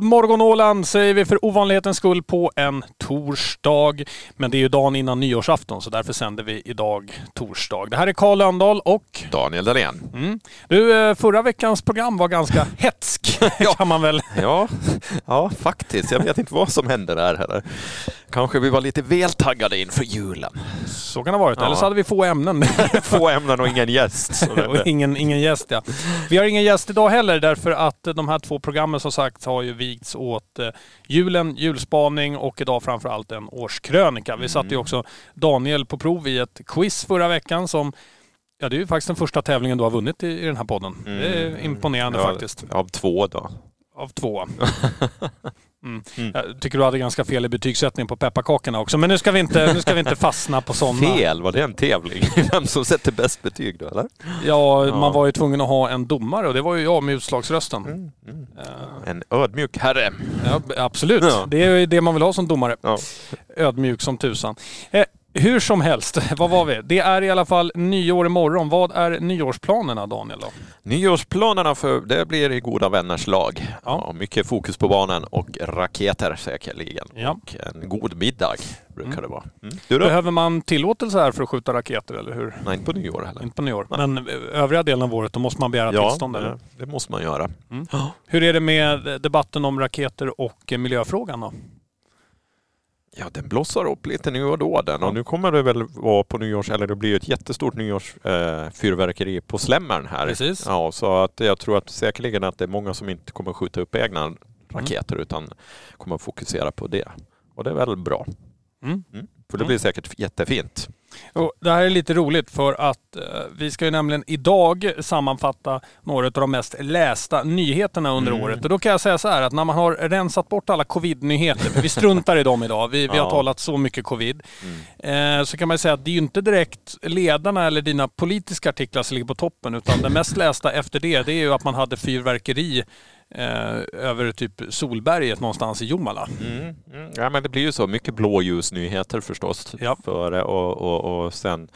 God morgon Åland säger vi för ovanlighetens skull på en torsdag. Men det är ju dagen innan nyårsafton så därför sänder vi idag torsdag. Det här är Karl Lönndahl och Daniel Dahlén. Mm. Du, eh, förra veckans program var ganska hetsk kan man väl... Ja, ja, faktiskt. Jag vet inte vad som hände där heller. Kanske vi var lite väl taggade inför julen. Så kan det ha varit. Eller så hade vi få ämnen. få ämnen och ingen gäst. och ingen, ingen gäst ja. Vi har ingen gäst idag heller därför att de här två programmen som sagt har ju vigts åt eh, julen, julspaning och idag framförallt en årskrönika. Vi satte ju mm. också Daniel på prov i ett quiz förra veckan som Ja, det är ju faktiskt den första tävlingen du har vunnit i, i den här podden. Mm. Det är mm. imponerande ja, faktiskt. Av två då. Av två. Mm. Mm. Jag tycker du hade ganska fel i betygssättningen på pepparkakorna också. Men nu ska vi inte, nu ska vi inte fastna på sådana. Fel? Var det en tävling? Vem som sätter bäst betyg då eller? Ja, ja, man var ju tvungen att ha en domare och det var ju jag med utslagsrösten. Mm. Mm. En ödmjuk herre. Ja, absolut. Ja. Det är det man vill ha som domare. Ödmjuk som tusan. Eh, hur som helst, vad var vi? Det är i alla fall nyår imorgon. Vad är nyårsplanerna Daniel? Då? Nyårsplanerna för det blir i goda vänners lag. Ja. Ja, mycket fokus på barnen och raketer säkerligen. Ja. Och en god middag brukar mm. det vara. Mm. Behöver man tillåtelse här för att skjuta raketer eller hur? Nej, inte på nyår heller. Inte på nyår. Nej. Men övriga delen av året, då måste man begära ja, tillstånd? Eller? det måste man göra. Mm. Hur är det med debatten om raketer och miljöfrågan då? Ja, den blossar upp lite nu och då den. Och nu kommer det väl vara på nyårs, eller det blir ett jättestort nyårsfyrverkeri eh, på Slämmern här. Precis. Ja, så att jag tror att säkerligen att det är många som inte kommer skjuta upp egna raketer mm. utan kommer fokusera på det. Och det är väl bra. Mm. Mm. För det blir säkert jättefint. Och det här är lite roligt för att eh, vi ska ju nämligen idag sammanfatta några av de mest lästa nyheterna under mm. året. Och då kan jag säga så här att när man har rensat bort alla covid-nyheter, för vi struntar i dem idag, vi, vi har talat så mycket covid, mm. eh, så kan man säga att det är ju inte direkt ledarna eller dina politiska artiklar som ligger på toppen, utan det mest lästa efter det, det är ju att man hade fyrverkeri över typ Solberget någonstans i Jomala. Mm, mm. Ja men det blir ju så, mycket blåljusnyheter förstås ja. före och, och, och sen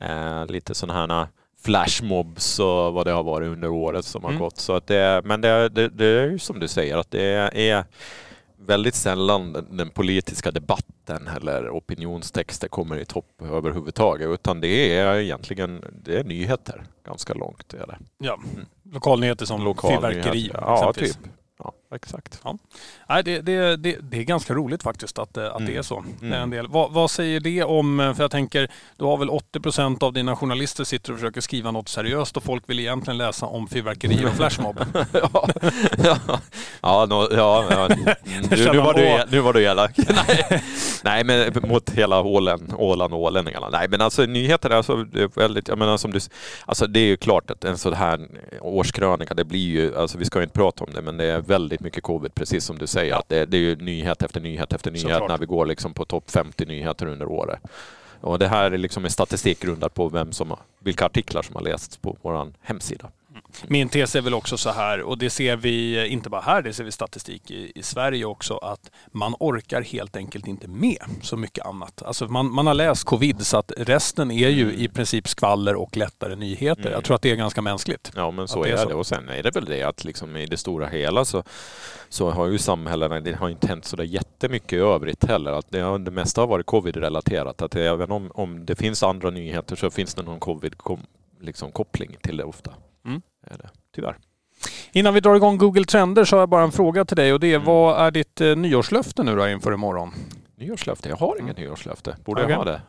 eh, lite sådana här flashmobs och vad det har varit under året som har mm. gått. Så att det, men det, det, det är ju som du säger att det är väldigt sällan den politiska debatten eller opinionstexter kommer i topp överhuvudtaget utan det är egentligen det är nyheter ganska långt. Är det. Ja, mm. lokalnyheter som Lokal fyrverkeri. Ja, typ. Exakt. Ja. Nej, det, det, det, det är ganska roligt faktiskt att, att mm. det är så. Mm. En del. Vad, vad, säger det om, för jag tänker, du har väl 80 procent av dina journalister sitter och försöker skriva något seriöst och folk vill egentligen läsa om fyrverkeri och flashmob. ja, ja, ja, no, ja, ja. Nu, nu, var du, nu var du elak. Nej. Nej, men mot hela Ålen, Åland och ålänningarna. Nej, men alltså nyheterna, det är väldigt, jag menar som du, alltså det är ju klart att en sån här årskrönika, det blir ju, alltså vi ska ju inte prata om det, men det är väldigt mycket covid, precis som du säger. Ja. Det, det, är ju nyhet efter nyhet efter nyhet Såklart. när vi går liksom på topp 50 nyheter under året. Och det här är liksom en statistik grundad på vem som, vilka artiklar som har lästs på vår hemsida. Min tes är väl också så här, och det ser vi inte bara här, det ser vi statistik i, i Sverige också, att man orkar helt enkelt inte med så mycket annat. Alltså man, man har läst covid så att resten är ju i princip skvaller och lättare nyheter. Mm. Jag tror att det är ganska mänskligt. Ja men så är, är det. Och sen är det väl det att liksom i det stora hela så, så har ju samhällena, det har inte hänt så där jättemycket i övrigt heller. Att det, det mesta har varit covid-relaterat. Att även om, om det finns andra nyheter så finns det någon covid-koppling liksom, till det ofta. Är det, tyvärr. Innan vi drar igång Google Trender så har jag bara en fråga till dig och det är mm. vad är ditt eh, nyårslöfte nu då inför imorgon? Nyårslöfte? Jag har inget mm. nyårslöfte. Borde okay. jag ha det?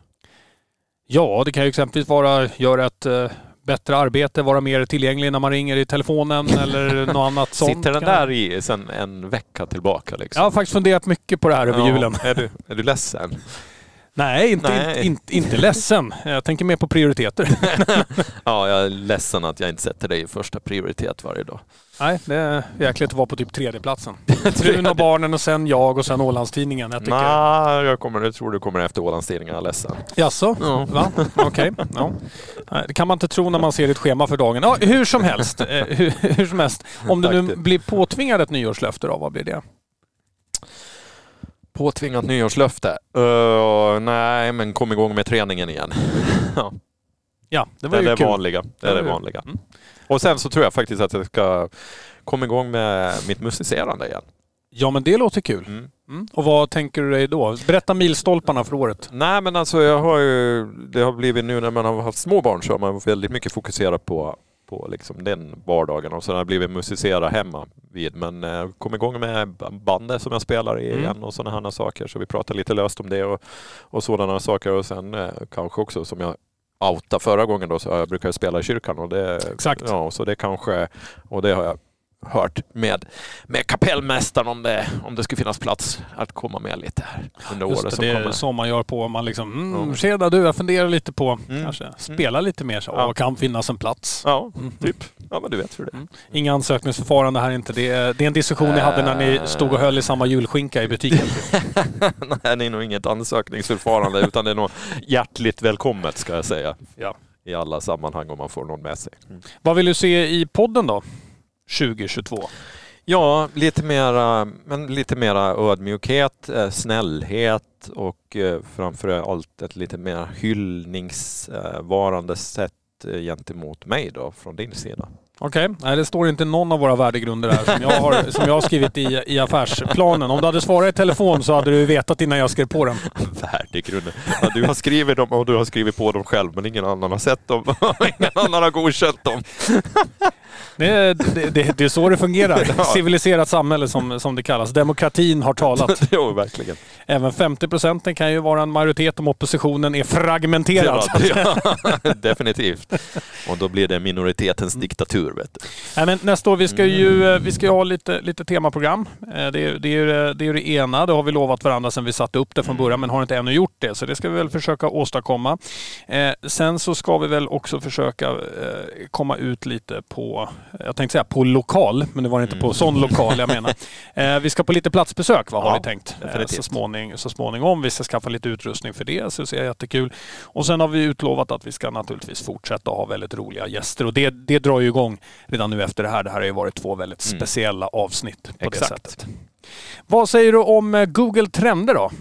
Ja, det kan ju exempelvis vara göra ett eh, bättre arbete, vara mer tillgänglig när man ringer i telefonen eller något annat sånt. Sitter den där i sen en vecka tillbaka? Liksom? Jag har faktiskt funderat mycket på det här över ja, julen. Är du, är du ledsen? Nej, inte, Nej. Inte, inte, ledsen. Jag tänker mer på prioriteter. ja, jag är ledsen att jag inte sätter dig i första prioritet varje dag. Nej, det är jäkligt att vara på typ tredjeplatsen. Frun och barnen och sen jag och sen Ålandstidningen. Jag, tycker... Nej, jag, kommer, jag tror du kommer efter Ålandstidningen, jag är ledsen. Jaså? Ja. Va? Okej. Okay. Ja. Det kan man inte tro när man ser ditt schema för dagen. Ja, hur som helst. Eh, hur, hur som helst. Om du nu blir påtvingad ett nyårslöfte då, vad blir det? Påtvingat nyårslöfte? Uh, nej, men kom igång med träningen igen. ja. Ja, det Det var är ju det kul. vanliga. Det är Ja, det vanliga. Mm. Och sen så tror jag faktiskt att jag ska komma igång med mitt musicerande igen. Ja, men det låter kul. Mm. Mm. Och vad tänker du dig då? Berätta milstolparna för året. Nej men alltså jag har ju, det har blivit nu när man har haft små barn så har man väldigt mycket fokuserat på, på liksom den vardagen och så har det blivit musicera hemma vid. Men eh, kom igång med bandet som jag spelar i Mm. igen och sådana här saker. Så vi pratar lite löst om det och, och sådana saker och sen eh, kanske också som jag outa förra gången då så jag brukar jag spela i kyrkan och det, Exakt. ja, så det kanske, och det har jag hört med, med kapellmästaren om det, om det skulle finnas plats att komma med lite här under Just året det, som det är kommer. så man gör på. Man liksom, mm, tjena du, jag funderar lite på Mm. kanske spela lite mer så. Ja. Kan finnas en plats. Ja, Mm. typ. Ja, men du vet hur det är. Inga ansökningsförfarande här inte. Det är, det är en diskussion ni hade när ni stod och höll i samma julskinka i butiken. Nej, det är nog inget ansökningsförfarande utan det är nog hjärtligt välkommet ska jag säga. Ja. I alla sammanhang om man får någon med sig. Vad vill du se i podden då? 2022? Ja, lite mera, men lite mera ödmjukhet, eh, snällhet och eh, framförallt ett lite mer hyllningsvarande sätt eh, gentemot mig då från din sida. Okej, nej det står inte någon av våra värdegrunder här som jag har, som jag har skrivit i, i affärsplanen. Om du hade svarat i telefon så hade du vetat innan jag skrev på den. Värdegrunder. Ja, du har skrivit dem och du har skrivit på dem själv men ingen annan har sett dem. ingen annan har godkänt dem. Det, det, det, det är så det fungerar. Civiliserat samhälle som, som det kallas. Demokratin har talat. jo, verkligen. Även 50 procenten kan ju vara en majoritet om oppositionen är fragmenterad. Ja, definitivt. Och då blir det minoritetens diktatur. Vet du. Nej, men nästa år, vi ska ju, eh, vi ska ju ha lite, lite temaprogram. Eh, Det är, det, är, det är det ena, det har vi lovat varandra sedan vi satte upp det från början, men har inte ännu gjort det. Så det ska vi väl försöka åstadkomma. Eh, sen så ska vi väl också försöka eh, komma ut lite på, jag tänkte säga på lokal, men det var inte på sån lokal jag menar. Eh, vi ska på lite platsbesök, vad har Ja, vi tänkt? Så, småning, så småningom. Vi ska skaffa lite utrustning för det, så det är jättekul. Och sen har vi utlovat att vi ska naturligtvis fortsätta ha väldigt roliga gäster och det, det drar ju igång redan nu efter det här. Det här har ju varit två väldigt Mm. speciella avsnitt på det Exakt. sättet. Vad säger du om eh, Google Trender då?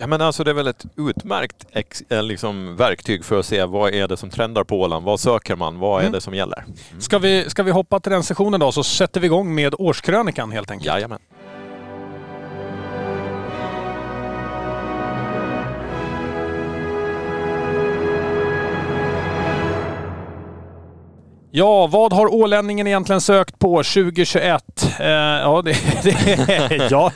Ja, men alltså, det är väl ett utmärkt ex, eh, liksom, verktyg för att se vad är det som trendar på Åland. Vad söker man? Vad är Mm. det som gäller? Ska vi, ska vi hoppa till den sessionen då så sätter vi igång med årskrönikan helt enkelt. Jajamän. Ja, vad har ålänningen egentligen sökt på 2021? Eh, ja, det, det, ja,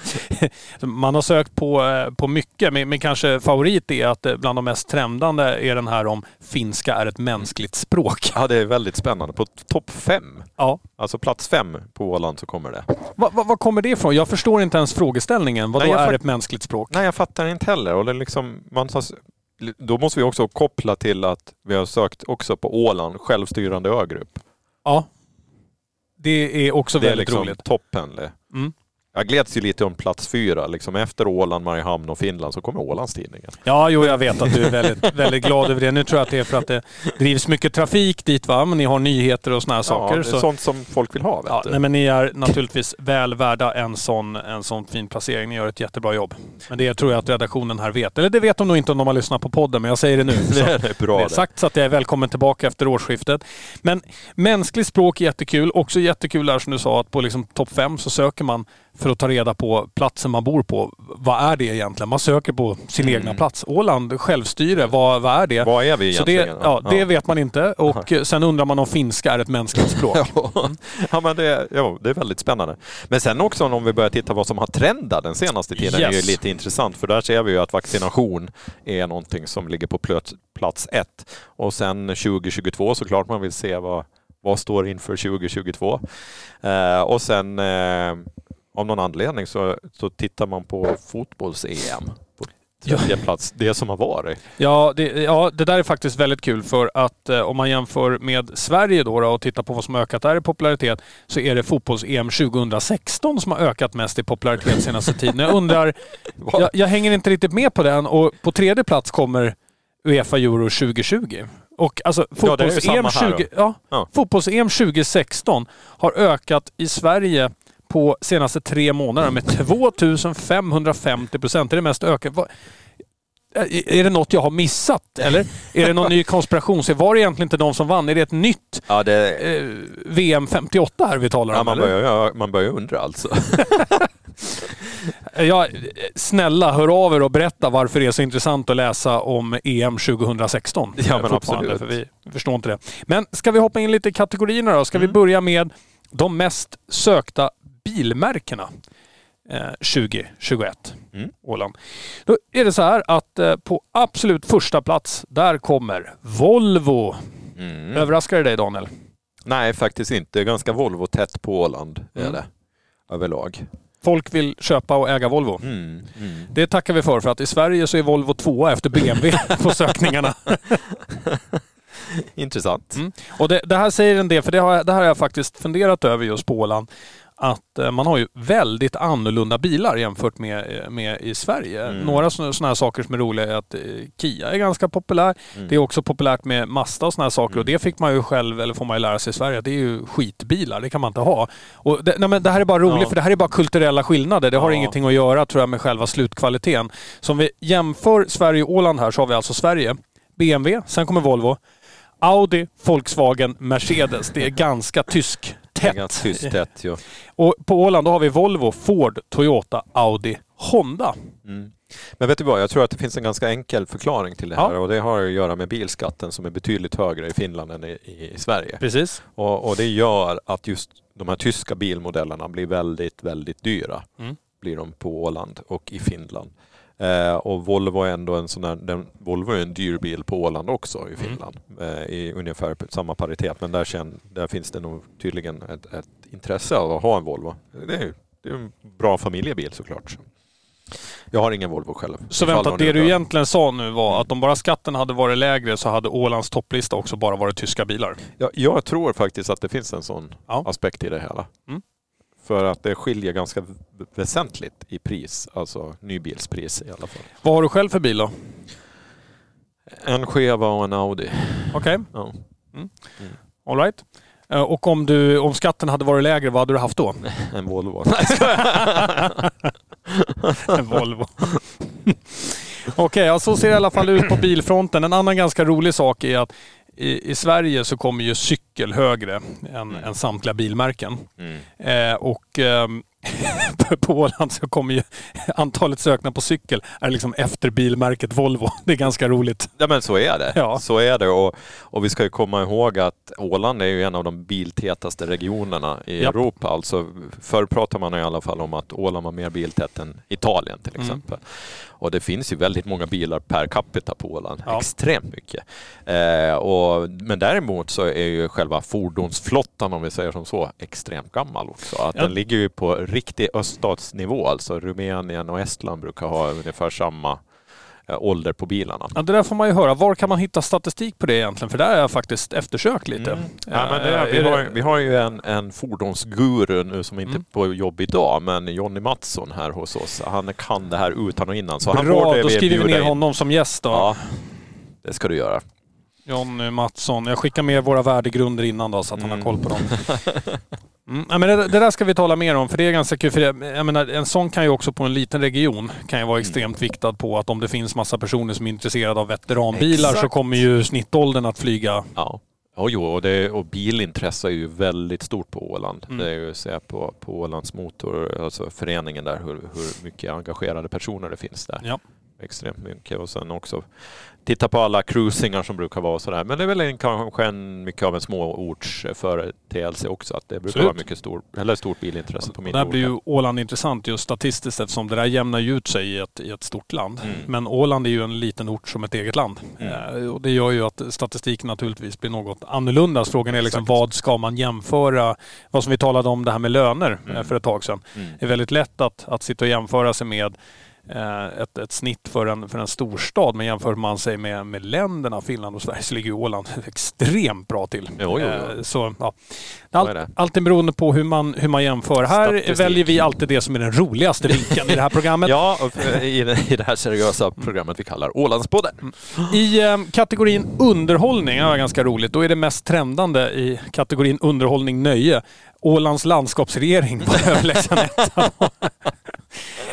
man har sökt på, eh, på mycket, men, men kanske favorit är att eh, bland de mest trendande är den här om finska är ett mänskligt språk. Ja, det är väldigt spännande. På topp fem, Ja. alltså plats fem på Åland så kommer det. Vad vad- vad kommer det ifrån? Jag förstår inte ens frågeställningen. Vad Nej, är ett mänskligt språk? Nej, jag fattar inte heller. Och det liksom, man då måste vi också koppla till att vi har sökt också på Åland, självstyrande ögrupp. Ja. Det är också Det är väldigt liksom roligt. toppen. Det. Mm. Jag gläds ju lite om plats fyra. Liksom efter Åland, Mariehamn och Finland så kommer Ålandstidningen. Ja, jo, jag vet att du är väldigt, väldigt glad över det. Nu tror jag att det är för att det drivs mycket trafik dit, va? Men ni har nyheter och såna här saker. Ja, det är så, sånt som folk vill ha. Ja, du. nej, men ni är naturligtvis väl värda en sån, en sån fin placering. Ni gör ett jättebra jobb. Men det tror jag att redaktionen här vet. Eller det vet de nog inte om de har lyssnat på podden, men jag säger det nu. Så. det är bra Det är sagt så att jag är välkommen tillbaka efter årsskiftet. Men mänskligt språk är jättekul. Också jättekul där som du sa att på liksom topp fem så söker man för att ta reda på platsen man bor på. Vad är det egentligen? Man söker på sin Mm. egna plats. Åland, självstyrre, vad, vad är det? Vad är vi Så det, egentligen? ja, det vet man inte. Och sen undrar man om finska är ett mänskligt språk. ja, men det, ja, det är väldigt spännande. Men sen också om vi börjar titta vad som har trendat den senaste tiden är ju Yes. lite intressant för där ser vi ju att vaccination är någonting som ligger på plats ett. Och sen 2022 såklart man vill se vad, vad står inför 2022. Eh, och sen eh, av någon anledning så, så tittar man på fotbolls-EM på tredje plats, det som har varit. Ja det, ja, det där är faktiskt väldigt kul för att eh, om man jämför med Sverige då, då och tittar på vad som har ökat där i popularitet så är det fotbolls-EM 2016 som har ökat mest i popularitet senaste tiden. Jag undrar, jag, jag hänger inte riktigt med på den och på tredje plats kommer Uefa Euro 2020. Och alltså fotbolls-EM samma här 20, ja, Ja. fotbolls-EM 2016 har ökat i Sverige på senaste tre månaderna med 2550 procent. Det är det mest ökade. Är det något jag har missat? Eller är det någon ny konspiration? Så var det egentligen inte de som vann? Är det ett nytt Ja, det, eh, VM 58 här vi talar om? ja, man, eller? börjar, ja, man börjar undra alltså. Ja, snälla, hör av er och berätta varför det är så intressant att läsa om EM 2016. Ja, men absolut. För vi förstår inte det. Men ska vi hoppa in lite i kategorierna då? Ska vi Mm. börja med de mest sökta bilmärkena eh, 2021? Mm. Åland. Då är det så här att eh, på absolut första plats, där kommer Volvo. Mm. Överraskar det dig Daniel? Nej, faktiskt inte. Ganska Volvo-tätt på Åland. Är Mm. det. Överlag. Folk vill köpa och äga Volvo. Mm. Mm. Det tackar vi för, för att i Sverige så är Volvo tvåa efter BMW på sökningarna. Intressant. Mm. Och det, det här säger en del, för det har, det här har jag faktiskt funderat över just på Åland. Att eh, man har ju väldigt annorlunda bilar jämfört med, eh, med i Sverige. Mm. Några sådana här saker som är roliga är att eh, Kia är ganska populär. Mm. Det är också populärt med Mazda och sådana här saker. Mm. Och det fick man ju själv, eller får man ju lära sig i Sverige, att det är ju skitbilar. Det kan man inte ha. Och det, nej, men det här är bara roligt, Ja. för det här är bara kulturella skillnader. Det har Ja. ingenting att göra tror jag med själva slutkvaliteten. Så om vi jämför Sverige och Åland här så har vi alltså Sverige, BMW, sen kommer Volvo, Audi, Volkswagen, Mercedes. Det är ganska tysk tätt. ganska tätt. Ja. Och på Åland då har vi Volvo, Ford, Toyota, Audi, Honda. Mm. Men vet du vad, jag tror att det finns en ganska enkel förklaring till det Ja. här och det har att göra med bilskatten som är betydligt högre i Finland än i, i Sverige. Precis. Och, och det gör att just de här tyska bilmodellerna blir väldigt, väldigt dyra. Mm. Blir de på Åland och i Finland. Eh, och Volvo är ändå en sån här, den, Volvo är en dyr bil på Åland också i Mm. Finland. Eh, I ungefär samma paritet. Men där, känn, där finns det nog tydligen ett, ett intresse av att ha en Volvo. Det är, det är en bra familjebil såklart. Jag har ingen Volvo själv. Så vänta, det du egentligen sa nu var att om bara skatten hade varit lägre så hade Ålands topplista också bara varit tyska bilar. Ja, jag tror faktiskt att det finns en sån Ja. aspekt i det hela. Mm. För att det skiljer ganska väsentligt i pris, alltså nybilspris i alla fall. Vad har du själv för bil då? En Cheva och en Audi. Okej, Ja. all right. Eh, Och om, du, om skatten hade varit lägre, vad hade du haft då? En Volvo. En Volvo. Okej, ja, så ser det i alla fall ut på bilfronten. En annan ganska rolig sak är att i, i Sverige så kommer ju cykel högre än, än samtliga bilmärken. Mm. Eh, och ehm, på Åland så kommer ju antalet sökna på cykel är liksom efter bilmärket Volvo. Det är ganska roligt. Ja men så är det. Ja. Så är det och, och vi ska ju komma ihåg att Åland är ju en av de biltätaste regionerna i Japp. Europa. Alltså, förr pratade man i alla fall om att Åland var mer biltätt än Italien till Mm. exempel. Och det finns ju väldigt många bilar per capita på Åland. Ja. Extremt mycket. Eh, och, men däremot så är ju själva fordonsflottan, om vi säger som så, extremt gammal också. Att Ja. Den ligger ju på riktig öststatsnivå. Alltså Rumänien och Estland brukar ha ungefär samma eh, ålder på bilarna. Ja, det där får man ju höra. Var kan man hitta statistik på det egentligen? För där har jag faktiskt eftersökt lite. Mm. Ja, men Eh, vi, är det- har, vi har ju en, en fordonsguru nu som inte Mm. är på jobb idag, men Jonny Mattsson här hos oss. Han kan det här utan och innan. Så han Bra, borde då vi skriver vi ner in. honom som gäst då. Ja, det ska du göra. Jonny Mattsson. Jag skickar med våra värdegrunder innan då så att han har Mm. koll på dem. Mm. Men det, det där ska vi tala mer om för det är ganska kul. För det, jag menar, en sån kan ju också på en liten region kan ju vara Mm. extremt viktad på att om det finns massa personer som är intresserade av veteranbilar så Exakt. kommer ju snittåldern att flyga. Ja. Ja, jo, och, det, och bilintresse är ju väldigt stort på Åland. Mm. Det är ju att se på, på Ålands motor, alltså föreningen där, hur, hur mycket engagerade personer det finns där. Ja. Extremt mycket. Och sen också titta på alla cruisingar som brukar vara sådär. Men det är väl en, kanske en, mycket av en småortsföreteelse också. Att det brukar Absolut. vara mycket stor, eller stort bilintresse på mindre där blir orter. ju Åland intressant just statistiskt eftersom det där jämnar ut sig i ett, i ett stort land. Mm. Men Åland är ju en liten ort som ett eget land. Mm. Eh, och det gör ju att statistiken naturligtvis blir något annorlunda. Så frågan är liksom Exakt. vad ska man jämföra? Vad som vi talade om det här med löner eh, Mm. för ett tag sedan. Mm. Det är väldigt lätt att, att sitta och jämföra sig med eh, ett, ett snitt för en, för en storstad. Men jämför man sig med, med länderna, Finland och Sverige, så ligger Åland extremt bra till. Jo, jo, Eh, jo. Så, ja. Allt, det. alltid beroende på hur man, hur man jämför. Här Statistik. väljer vi alltid det som är den roligaste vinkeln i det här programmet. Ja, för- i det, i det här seriösa programmet vi kallar Ålandspodden. I eh, kategorin underhållning, ja, ganska roligt, då är det mest trendande i kategorin underhållning nöje. Ålands landskapsregering var överlägsen etta.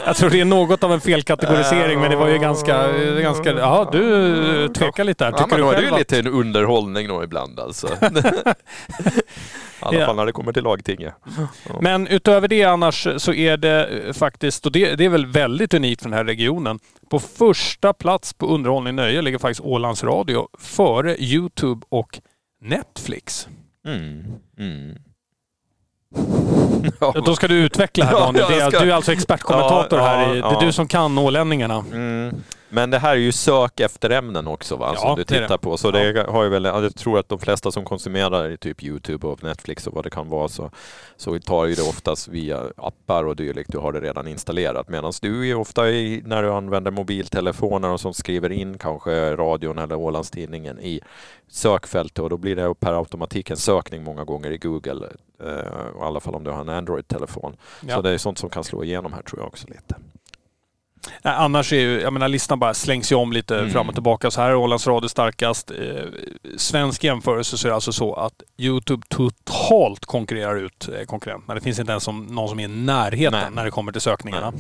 Jag tror det är något av en felkategorisering, men det var ju ganska... ganska ja, du tvekar lite här. Tycker ja, men då är det ju lite en underhållning då ibland alltså. I alla fall när det kommer till lagtinget. Men utöver det annars så är det faktiskt, och det, det, är väl väldigt unikt för den här regionen. På första plats på underhållning nöje ligger faktiskt Ålands Radio före Youtube och Netflix. Mm. Mm. Ja. Då ska du utveckla här Daniel. Ja, ska... Du är alltså expertkommentator ja, här. Det är du som kan ålänningarna. Mm. Men det här är ju sök efter ämnen också va, som du tittar på. Så det har ju väl, jag tror att de flesta som konsumerar typ Youtube och Netflix och vad det kan vara så, så tar ju det oftast via appar och dylikt. Du har det redan installerat. Medan du är ofta i, när du använder mobiltelefoner och som skriver in kanske radion eller Ålandstidningen i sökfältet och då blir det per automatik en sökning många gånger i Google. Eh, I alla fall om du har en Android-telefon. Ja. Så det är sånt som kan slå igenom här tror jag också lite. Annars är ju, jag menar listan bara slängs ju om lite mm. fram och tillbaka. Så här är Ålands Radio starkast. Eh, svensk jämförelse så är det alltså så att Youtube totalt konkurrerar ut eh, konkurrenterna. Det finns inte ens som, någon som är i närheten Nej. när det kommer till sökningarna.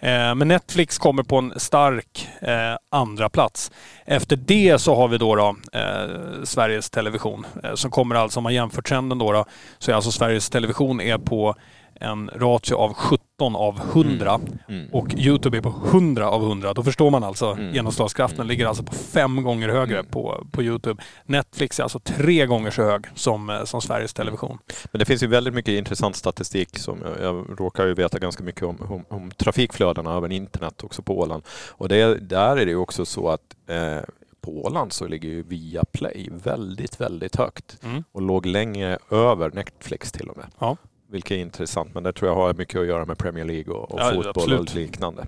Eh, men Netflix kommer på en stark eh, andra plats. Efter det så har vi då, då eh, Sveriges Television eh, som kommer alltså, om man jämför trenden då, då så är alltså Sveriges Television är på en ratio av 17 av 100 mm. Mm. och Youtube är på 100 av 100. Då förstår man alltså mm. genomslagskraften. Mm. ligger alltså på fem gånger högre mm. på, på Youtube. Netflix är alltså tre gånger så hög som, eh, som Sveriges Television. Men det finns ju väldigt mycket intressant statistik som jag, jag råkar ju veta ganska mycket om, om, om trafikflödena över internet också på Åland. Och det, där är det ju också så att eh, på Åland så ligger ju Viaplay väldigt, väldigt högt mm. och låg länge över Netflix till och med. Ja vilket är intressant. Men det tror jag har mycket att göra med Premier League och, och ja, fotboll absolut. och liknande.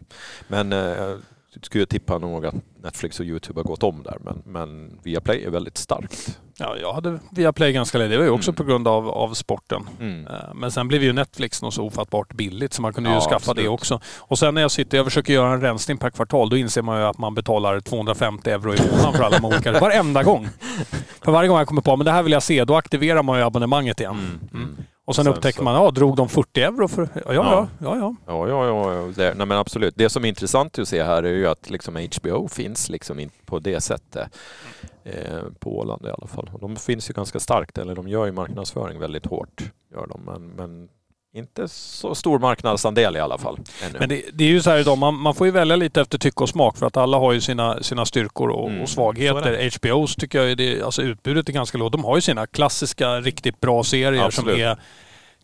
Men eh, skulle tippa nog att Netflix och Youtube har gått om där. Men, men Viaplay är väldigt starkt. Ja, jag hade Viaplay ganska länge. Det var ju också mm. på grund av, av sporten. Mm. Eh, men sen blev ju Netflix något så ofattbart billigt så man kunde ju skaffa absolut. det också. Och sen när jag sitter, jag försöker göra en rensning per kvartal, då inser man ju att man betalar 250 euro i månaden för alla de olika. Varenda gång. För varje gång jag kommer på att det här vill jag se, då aktiverar man ju abonnemanget igen. Mm. Och sen, sen upptäcker så... man, ja, drog de 40 euro för... Ja, ja, ja. ja, ja. ja, ja, ja det, nej, men absolut. Det som är intressant att se här är ju att liksom HBO finns liksom inte på det sättet. Eh, på Åland i alla fall. De finns ju ganska starkt, eller de gör ju marknadsföring väldigt hårt. Gör de, men, men inte så stor marknadsandel i alla fall. Ännu. Men det, det, är ju så här idag, man, man, får ju välja lite efter tycke och smak för att alla har ju sina, sina styrkor och, mm, och svagheter. HBOs tycker jag, det, alltså utbudet är ganska lågt. De har ju sina klassiska, riktigt bra serier Absolut. som är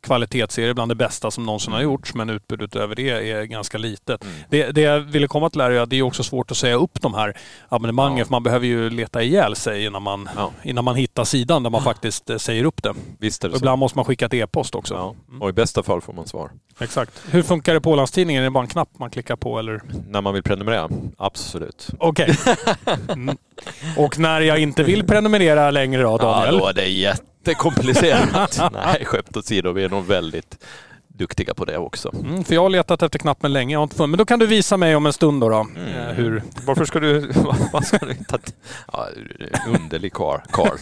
kvalitetsserie bland det bästa som någonsin har mm. gjorts men utbudet över det är ganska litet. Mm. Det, det jag ville komma till är att det är också svårt att säga upp de här abonnemangen ja. för man behöver ju leta ihjäl sig innan man, ja. innan man hittar sidan där man faktiskt eh, säger upp det. Visst är det och ibland måste man skicka ett e-post också. Ja. Mm. Och i bästa fall får man svar. Exakt. Hur funkar det på Ålandstidningen? Är det bara en knapp man klickar på eller? När man vill prenumerera? Absolut. Okej. Okay. Mm. Och när jag inte vill prenumerera längre då Daniel? Ja, då är det jätte jättekomplicerat. Nej, skämt åsido, vi är nog väldigt duktiga på det också. Mm, för jag har letat efter knappen länge, jag har inte funnit. Men då kan du visa mig om en stund då. då mm. Eh, hur... Varför ska du... vad ska du ta... Ja, underlig karl.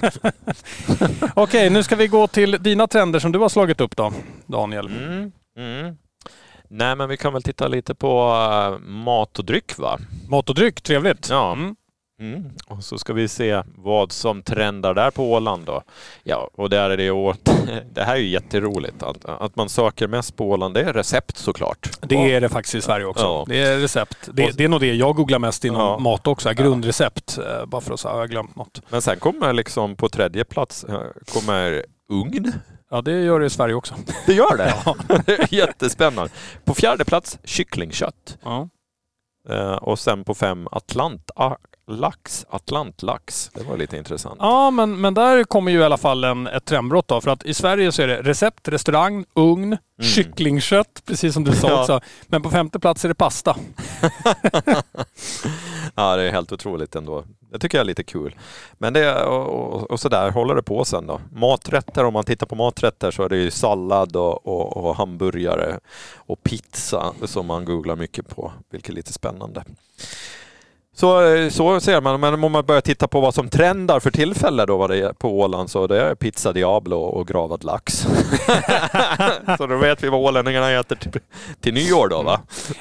Okej, okay, nu ska vi gå till dina trender som du har slagit upp då, Daniel. Mm. Mm. Nej, men vi kan väl titta lite på uh, mat och dryck va? Mat och dryck, trevligt. Ja. Mm. Och så ska vi se vad som trendar där på Åland då. Ja, och där är det åt, det här är ju jätteroligt. Att, att man söker mest på Åland, det är recept såklart. Det är det faktiskt i Sverige också. Ja. Det är recept. Det, det, är nog det jag googlar mest inom ja. mat också. Grundrecept. Eh, bara för att säga, jag har glömt något. Men sen kommer liksom på tredje plats eh, kommer ugn. Ja, det gör det i Sverige också. Det gör det? Ja. Jättespännande. På fjärde plats kycklingkött. Ja. Uh, och sen på fem Atlant lax, atlantlax. Det var lite intressant. Ja, men, men där kommer ju i alla fall en, ett trendbrott då. För att i Sverige så är det recept, restaurang, ugn, mm. kycklingkött, precis som du sa ja. också. Men på femte plats är det pasta. ja, det är helt otroligt ändå. Det tycker jag är lite kul. Men det, och, och, och sådär håller det på sen då. Maträtter, om man tittar på maträtter så är det ju sallad och, och, och hamburgare och pizza som man googlar mycket på, vilket är lite spännande. Så, eh, så ser man, men om man börjar titta på vad som trendar för tillfället då vad det är på Åland så det är pizza Diablo och gravad lax. så då vet vi vad ålänningarna äter till, till nyår då va?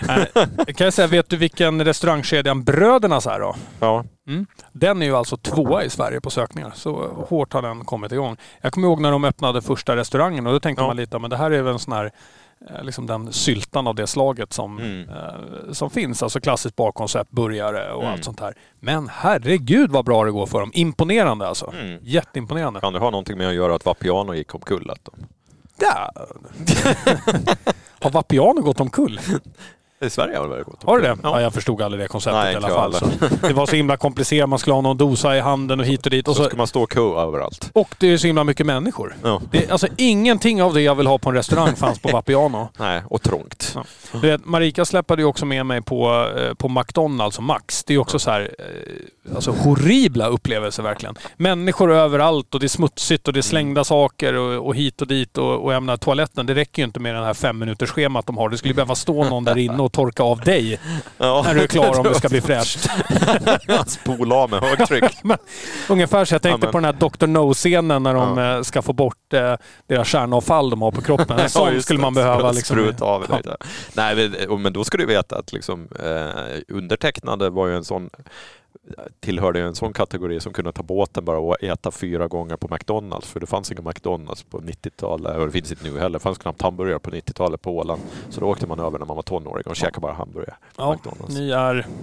Äh, kan jag säga, vet du vilken restaurangkedjan Brödernas är då? Ja. Mm. Den är ju alltså tvåa i Sverige på sökningar. Så hårt har den kommit igång. Jag kommer ihåg när de öppnade första restaurangen och då tänkte Ja. man lite, men det här är väl en sån här liksom den syltan av det slaget som, Mm. eh, som finns. Alltså klassiskt barkoncept, burgare och Mm. allt sånt här. Men herregud vad bra det går för dem. Imponerande alltså. Mm. Jätteimponerande. Kan det ha någonting med att göra att Vapiano gick omkull? Att de... Har Vapiano gått omkull? I Sverige har det väl gått Har det det? Ja. Ja, jag förstod aldrig det konceptet Nej, i alla fall. Det var så himla komplicerat. Man skulle ha någon dosa i handen och hit och dit. Och, så så, ska man stå och kö överallt. och det är så himla mycket människor. Ja. Det, alltså ingenting av det jag vill ha på en restaurang fanns på Vapiano. Nej, och trångt. Ja. Du vet, Marika släppade ju också med mig på, eh, på McDonalds och Max. Det är ju också så här, eh, alltså horribla upplevelser verkligen. Människor överallt och det är smutsigt och det är slängda saker och, och hit och dit och, och jag menar toaletten, det räcker ju inte med det här fem minuters schemat de har. Det skulle behöva stå någon där inne och torka av dig Ja. när du är klar om det ska bli fräscht. Spola av med högtryck. Ungefär så jag tänkte Ja, på den här Dr. No-scenen när de Ja. eh, ska få bort eh, deras kärnavfall de har på kroppen. En sån skulle man behöva. Liksom. Spruta av. Nej, men då ska du veta att liksom, eh, undertecknade var ju en sån tillhörde en sån kategori som kunde ta båten bara och äta fyra gånger på McDonalds. För det fanns inga McDonalds på 90-talet och det finns inte nu heller. Det fanns knappt hamburgare på 90-talet på Åland. Så då åkte man över när man var tonåring och käkade bara hamburgare Ja, McDonalds. ni är...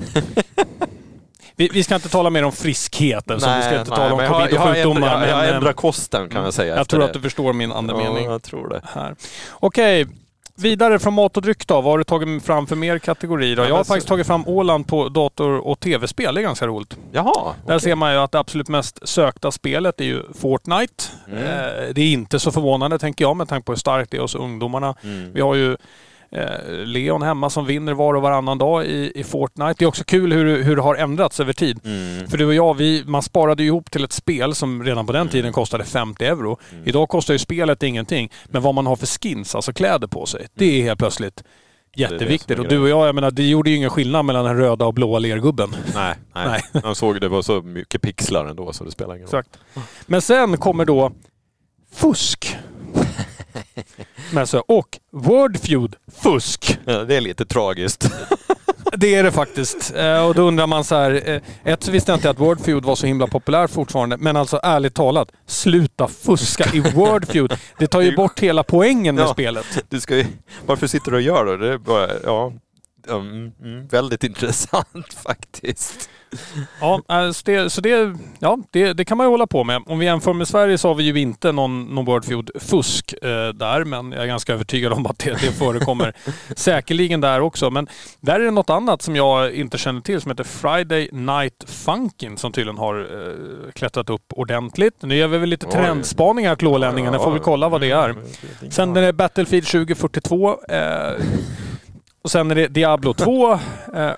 Vi, vi ska inte tala mer om friskhet, så vi ska inte tala om jag covid jag och sjukdomar. Jag men, eh, ändrat kosten kan jag säga. jag tror det. att du förstår min andemening. Ja, jag tror det. här. Okej, vidare från mat och dryck då. Vad har du tagit fram för mer kategorier? Då? Ja, Jag har faktiskt tagit fram Åland på dator och tv-spel. Det är ganska roligt. Jaha. Där okej. ser man ju att det absolut mest sökta spelet är ju Fortnite. Mm. Eh, Det är inte så förvånande tänker jag med tanke på hur starkt det är hos ungdomarna. Mm. Vi har ju Leon hemma som vinner var och varannan dag i, i Fortnite. Det är också kul hur, hur det har ändrats över tid. Mm. För du och jag, vi, man sparade ju ihop till ett spel som redan på den Mm. tiden kostade 50 euro. Idag kostar ju spelet ingenting. Men vad man har för skins, alltså kläder på sig, det är helt plötsligt Mm. det jätteviktigt. är Och du och jag, jag menar, det gjorde ju ingen skillnad mellan den röda och blåa lergubben. Nej, nej. Nej. Jag såg det var så mycket pixlar ändå så det spelar ingen roll. Exakt. Men sen kommer då fusk. Men så, och Wordfeud, fusk. Ja, det är lite tragiskt. Det är det faktiskt. Eh, Och då undrar man så här. eh, Ett så visste jag inte att Wordfeud var så himla populär fortfarande. Men alltså ärligt talat, sluta fuska i Wordfeud. Det tar ju bort hela poängen med Ja. spelet. Du ska ju, varför sitter du och gör det? Det bara, ja, mm, mm, väldigt intressant faktiskt. Ja, eh, så det, så det, ja, det, det kan man ju hålla på med. Om vi jämför med Sverige så har vi ju inte någon, någon Wordfeud-fusk eh, där, men jag är ganska övertygad om att det, det förekommer säkerligen där också. Men där är det något annat som jag inte känner till som heter Friday Night Funkin' som tydligen har eh, klättrat upp ordentligt. Nu gör vi väl lite Oj. trendspaningar till ålänningarna, får vi kolla vad det är. Sen är det Battlefield 2042. Eh, och sen är det Diablo 2, eh,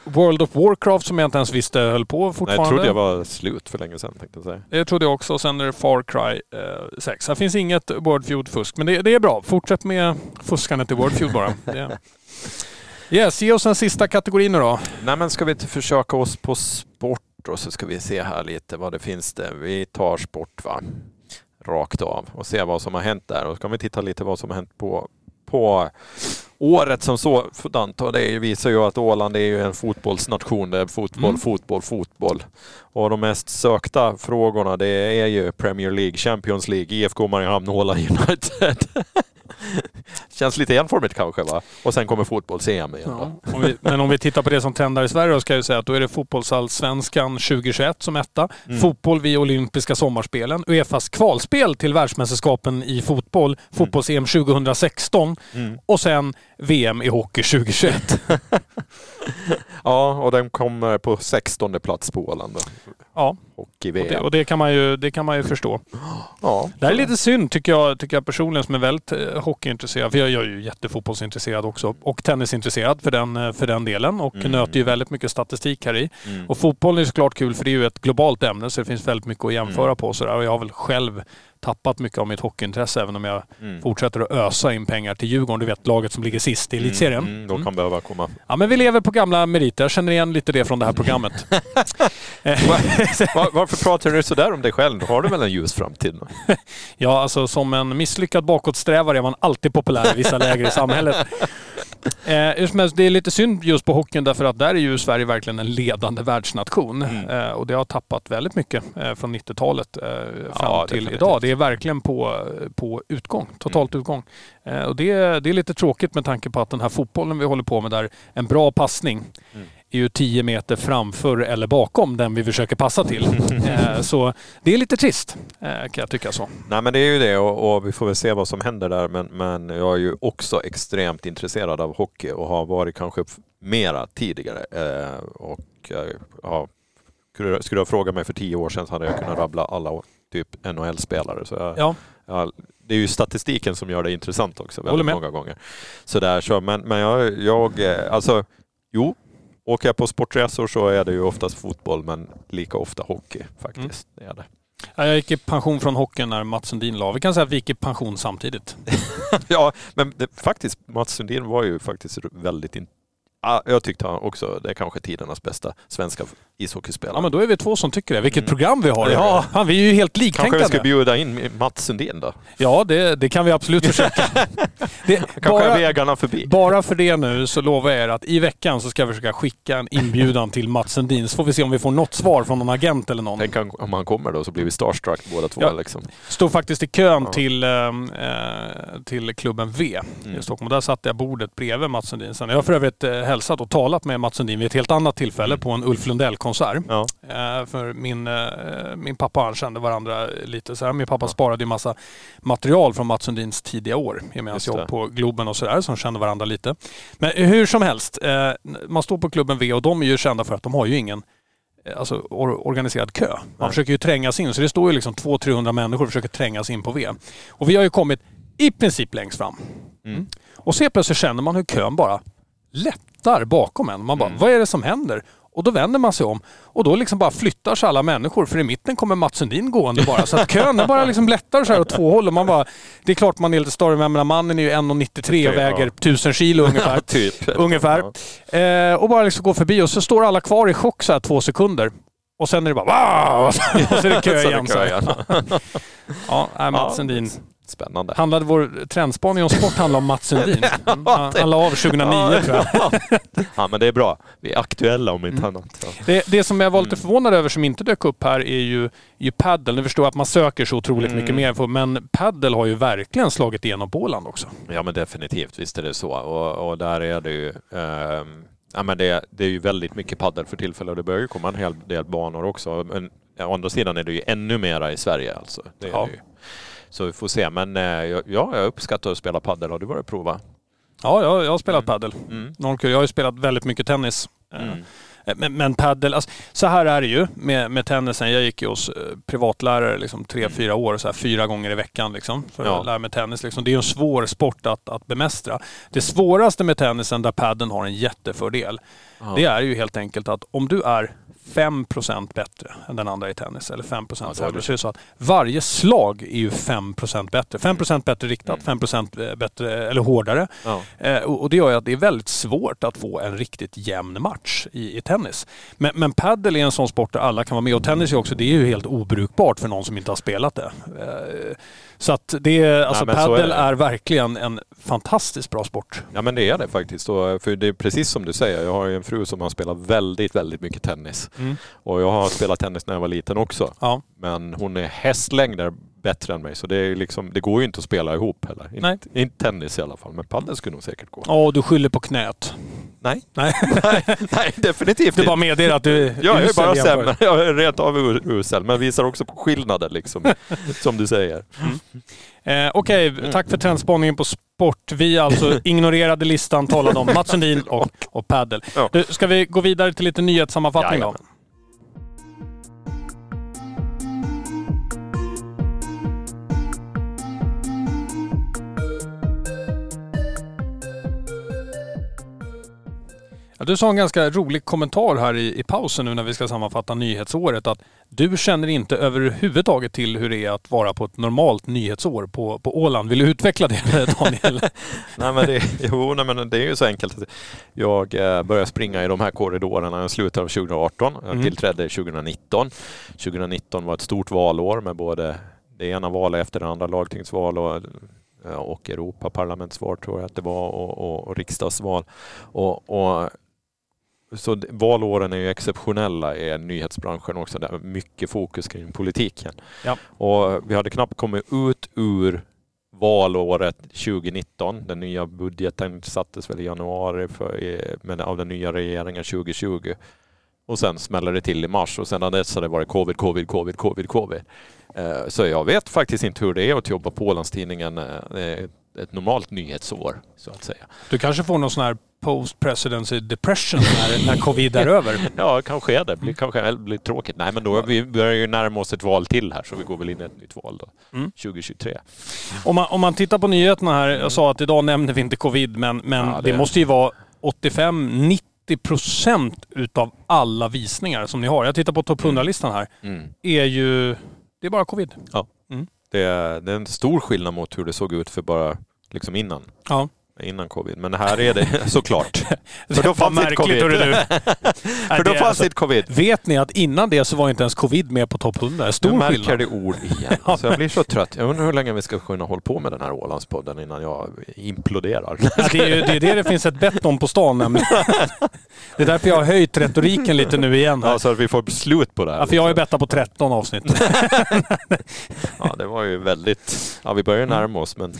World of Warcraft som jag inte ens visste höll på Nej, fortfarande. jag trodde jag var slut för länge sedan tänkte jag säga. Det trodde jag också. Och sen är det Far Cry eh, 6. Här finns inget Wordfeud-fusk, men det, det är bra. Fortsätt med fuskandet i Wordfeud bara. Det. Yes, ge oss den sista kategorin nu då. Nej men ska vi inte försöka oss på sport och så ska vi se här lite vad det finns där. Vi tar sport va, rakt av och se vad som har hänt där. Och så kan vi titta lite vad som har hänt på, på året som sådant. Och det visar ju att Åland är ju en fotbollsnation. Det är fotboll, Mm. fotboll, fotboll. Och de mest sökta frågorna det är ju Premier League, Champions League, IFK Mariehamn, Åland United. Känns lite enformigt kanske va? Och sen kommer fotbolls-EM igen. va? Om vi, men om vi tittar på det som trendar i Sverige då ska jag säga att då är det fotbollsallsvenskan 2021 som etta. Mm. Fotboll vid olympiska sommarspelen. Uefas kvalspel till världsmästerskapen i fotboll. Fotbolls-EM 2016. Mm. Och sen VM i hockey 2021. Ja, och den kommer på 16 plats på Åland. Ja, i och det, VM. och det, kan man ju, det kan man ju förstå. Ja, Det här är lite synd tycker jag, tycker jag personligen som är väldigt eh, hockeyintresserad. För jag, jag är ju jättefotbollsintresserad också. Och tennisintresserad för den, eh, för den delen. Och Mm. nöter ju väldigt mycket statistik här i. Mm. Och fotboll är såklart kul för det är ju ett globalt ämne så det finns väldigt mycket att jämföra Mm. på. Sådär. Och jag har väl själv tappat mycket av mitt hockeyintresse även om jag mm. fortsätter att ösa in pengar till Djurgården. Du vet laget som ligger sist i mm, elitserien. Mm, mm, de kan behöva komma. Ja men vi lever på gamla meriter. Jag känner igen lite det från det här programmet. Var, varför pratar du sådär om dig själv? Har du väl en ljus framtid? ja alltså som en misslyckad bakåtsträvare är man alltid populär i vissa läger i samhället. Eh, det är lite synd just på hockeyn därför att där är ju Sverige verkligen en ledande världsnation. Mm. Eh, och det har tappat väldigt mycket eh, från 90-talet eh, fram ja, till definitivt. idag. Det är verkligen på, på utgång, totalt mm. utgång. Eh, och det, det är lite tråkigt med tanke på att den här fotbollen vi håller på med där, en bra passning mm är ju 10 meter framför eller bakom den vi försöker passa till. Eh, så det är lite trist eh, kan jag tycka så. Nej men det är ju det och, och, vi får väl se vad som händer där men, men jag är ju också extremt intresserad av hockey och har varit kanske mera tidigare. Eh, och ja, skulle du ha frågat mig för tio år sedan så hade jag kunnat rabbla alla typ NHL-spelare. Så jag, ja. jag, det är ju statistiken som gör det intressant också väldigt många gånger. Så där, så, men, men jag, jag, alltså, jo, Åker jag på sportresor så är det ju oftast fotboll, men lika ofta hockey faktiskt. Mm. Det är det. Jag gick i pension från hockeyn när Mats Sundin la. Vi kan säga att vi gick i pension samtidigt. ja, men det, faktiskt, Mats Sundin var ju faktiskt väldigt Ja, jag tyckte han också, det är kanske tidernas bästa svenska ishockeyspelare. Ja men då är vi två som tycker det. Vilket mm. program vi har. Ja, fan, vi är ju helt liktänkande. Kanske vi ska bjuda in Mats Sundin då? Ja, det, det kan vi absolut försöka. det, kanske bara, vägarna förbi. Bara för det nu så lovar jag er att i veckan så ska jag försöka skicka en inbjudan till Mats Sundin. Så får vi se om vi får något svar från någon agent eller någon. Tänk om han kommer då så blir vi starstruck båda två. Ja, liksom. Stod faktiskt i kön ja. till, äh, till klubben V mm. i Stockholm. Där satte jag bordet bredvid Mats Sundin. Sen jag har för övrigt äh, hälsat och talat med Mats Sundin vid ett helt annat tillfälle mm. på en Ulf Lundell-konsert. Ja. Eh, för min, eh, min pappa och han kände varandra lite så här. Min pappa ja. sparade ju massa material från Mats Sundins tidiga år med hans jobb på Globen och sådär, så de kände varandra lite. Men hur som helst, eh, man står på klubben V och de är ju kända för att de har ju ingen alltså, or organiserad kö. Man Nej. försöker ju trängas in, så det står ju liksom 200-300 människor och försöker trängas in på V. Och vi har ju kommit i princip längst fram. Mm. Och så plötsligt känner man hur kön bara lättar bakom en. Man bara, mm. vad är det som händer? Och då vänder man sig om och då liksom bara flyttar sig alla människor för i mitten kommer Mats Sundin gående bara. Så att kön bara liksom lättar så här åt två håll. Och man bara, det är klart man är lite större, men mannen är ju 1,93 och väger 1000 kilo ungefär. typ. ungefär. Eh, och bara liksom går förbi och så står alla kvar i chock så här två sekunder. Och sen är det bara wow! Och så är det kö igen. Så ja, Mats Sundin. Spännande. Handlade vår trendspaning om sport handlade om Mats Sundin? Han, han la av 2009 ja, tror jag. ja men det är bra. Vi är aktuella om inte mm. annat. Det, det, som jag var lite mm. förvånad över som inte dök upp här är ju, ju paddel. Nu förstår jag att man söker så otroligt mm. mycket mer men paddel har ju verkligen slagit igenom på Åland också. Ja men definitivt, visst är det så. Och, och där är det ju eh, Ja, men det, det är ju väldigt mycket paddel för tillfället och det börjar ju komma en hel del banor också. Men å andra sidan är det ju ännu mera i Sverige alltså. Det är ja. det ju. Så vi får se. Men eh, ja, jag uppskattar att spela padel. Har du varit prova? Ja, jag, jag har spelat mm. padel. Mm. Jag har ju spelat väldigt mycket tennis. Eh, mm. Men, men padel, alltså, så här är det ju med, med tennisen. Jag gick ju hos eh, privatlärare liksom, tre, mm. fyra år, så här, fyra gånger i veckan liksom, för ja. att lära mig tennis. Liksom. Det är en svår sport att, att bemästra. Det svåraste med tennisen, där padden har en jättefördel, ja. det är ju helt enkelt att om du är 5% bättre än den andra i tennis, eller 5 procent ja, högre. Så är det så att varje slag är ju 5% bättre. 5% bättre riktat, 5 mm. bättre, eller hårdare. Ja. Eh, och det gör ju att det är väldigt svårt att få en riktigt jämn match i, i tennis. Men, men padel är en sån sport där alla kan vara med och tennis är också, det är ju helt obrukbart för någon som inte har spelat det. Eh, så att det, alltså Nej, padel är, är, verkligen en fantastiskt bra sport. Ja men det är det faktiskt. Och för det är precis som du säger, jag har ju en fru som har spelat väldigt, väldigt mycket tennis. Mm. Och jag har spelat tennis när jag var liten också. Ja. Men hon är hästlängder bättre än mig. Så det, liksom, det går ju inte att spela ihop heller. Nej. Inte, inte tennis i alla fall, men padel skulle nog säkert gå. Ja, du skyller på knät. Nej. Nej. nej, definitivt inte. Du bara medger att du är Jag är bara sämre. Jag är rent av usel, men visar också på skillnader liksom, som du säger. Mm. Eh, Okej, okay, tack för trendspaningen på sport. Vi alltså ignorerade listan, talade om Mats Sundin och, och padel. Ja. ska vi gå vidare till lite nyhetssammanfattning då? Ja, du sa en ganska rolig kommentar här i, i pausen nu när vi ska sammanfatta nyhetsåret. Att du känner inte överhuvudtaget till hur det är att vara på ett normalt nyhetsår på, på Åland. Vill du utveckla det Daniel? nej, men det, jo, nej, men det är ju så enkelt. Jag eh, började springa i de här korridorerna i slutet av 2018. Jag mm. tillträdde 2019. 2019 var ett stort valår med både det ena valet efter det andra, lagtingsval och och Europaparlamentsval tror jag att det var och, och, och riksdagsval. Och, och, så valåren är ju exceptionella i nyhetsbranschen också. Där mycket fokus kring politiken. Ja. Och vi hade knappt kommit ut ur valåret 2019. Den nya budgeten sattes väl i januari för, med, av den nya regeringen 2020. Och sen smäller det till i mars och sedan dess har det varit covid, covid, covid, covid, covid. Eh, så jag vet faktiskt inte hur det är att jobba på Ålandstidningen eh, ett normalt nyhetsår så att säga. Du kanske får någon sån här post presidency depression när, när covid är över? ja, kanske är det. Det blir kanske blir tråkigt. Nej, men då vi börjar ju närma oss ett val till här så vi går väl in i ett nytt val då, mm. 2023. Om man, om man tittar på nyheterna här. Jag sa att idag nämner vi inte covid, men, men ja, det... det måste ju vara 85-90 procent utav alla visningar som ni har. Jag tittar på topp 100-listan här. Mm. är ju det är bara covid. Ja. Mm. Det, är, det är en stor skillnad mot hur det såg ut för bara liksom innan. Ja innan covid. Men här är det såklart. för då fanns inte covid. för då fanns alltså, inte covid. Vet ni att innan det så var inte ens covid med på topp 100? Stor nu märker skillnad. det ord igen. Alltså jag blir så trött. Jag undrar hur länge vi ska kunna hålla på med den här Ålandspodden innan jag imploderar. Ja, det, är ju, det är det det finns ett bett om på stan nämligen. Det är därför jag har höjt retoriken lite nu igen. Här. Ja, så att vi får slut på det här. Ja, för jag har ju bettat på 13 avsnitt. ja, det var ju väldigt... Ja, vi börjar närma oss men...